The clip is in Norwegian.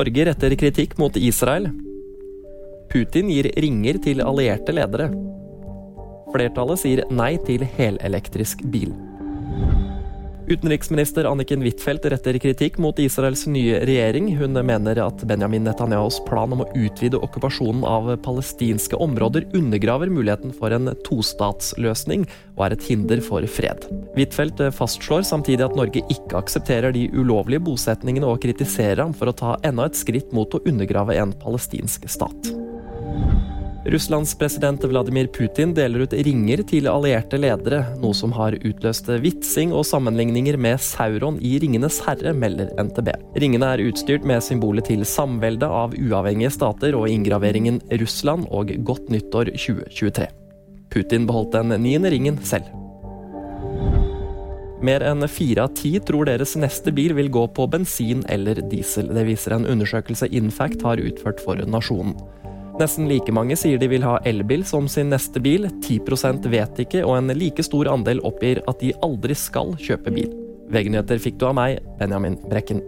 Norge retter kritikk mot Israel. Putin gir ringer til allierte ledere. Flertallet sier nei til helelektrisk bil. Utenriksminister Anniken Huitfeldt retter kritikk mot Israels nye regjering. Hun mener at Benjamin Netanyahus plan om å utvide okkupasjonen av palestinske områder undergraver muligheten for en tostatsløsning og er et hinder for fred. Huitfeldt fastslår samtidig at Norge ikke aksepterer de ulovlige bosetningene og kritiserer ham for å ta enda et skritt mot å undergrave en palestinsk stat. Russlands president Vladimir Putin deler ut ringer til allierte ledere, noe som har utløst vitsing og sammenligninger med Sauron i Ringenes herre, melder NTB. Ringene er utstyrt med symbolet til samveldet av uavhengige stater og inngraveringen Russland og Godt nyttår 2023. Putin beholdt den niende ringen selv. Mer enn fire av ti tror deres neste bil vil gå på bensin eller diesel. Det viser en undersøkelse Infact har utført for Nasjonen. Nesten like mange sier de vil ha elbil som sin neste bil, 10% vet ikke, og en like stor andel oppgir at de aldri skal kjøpe bil. VG-nyheter fikk du av meg, Benjamin Brekken.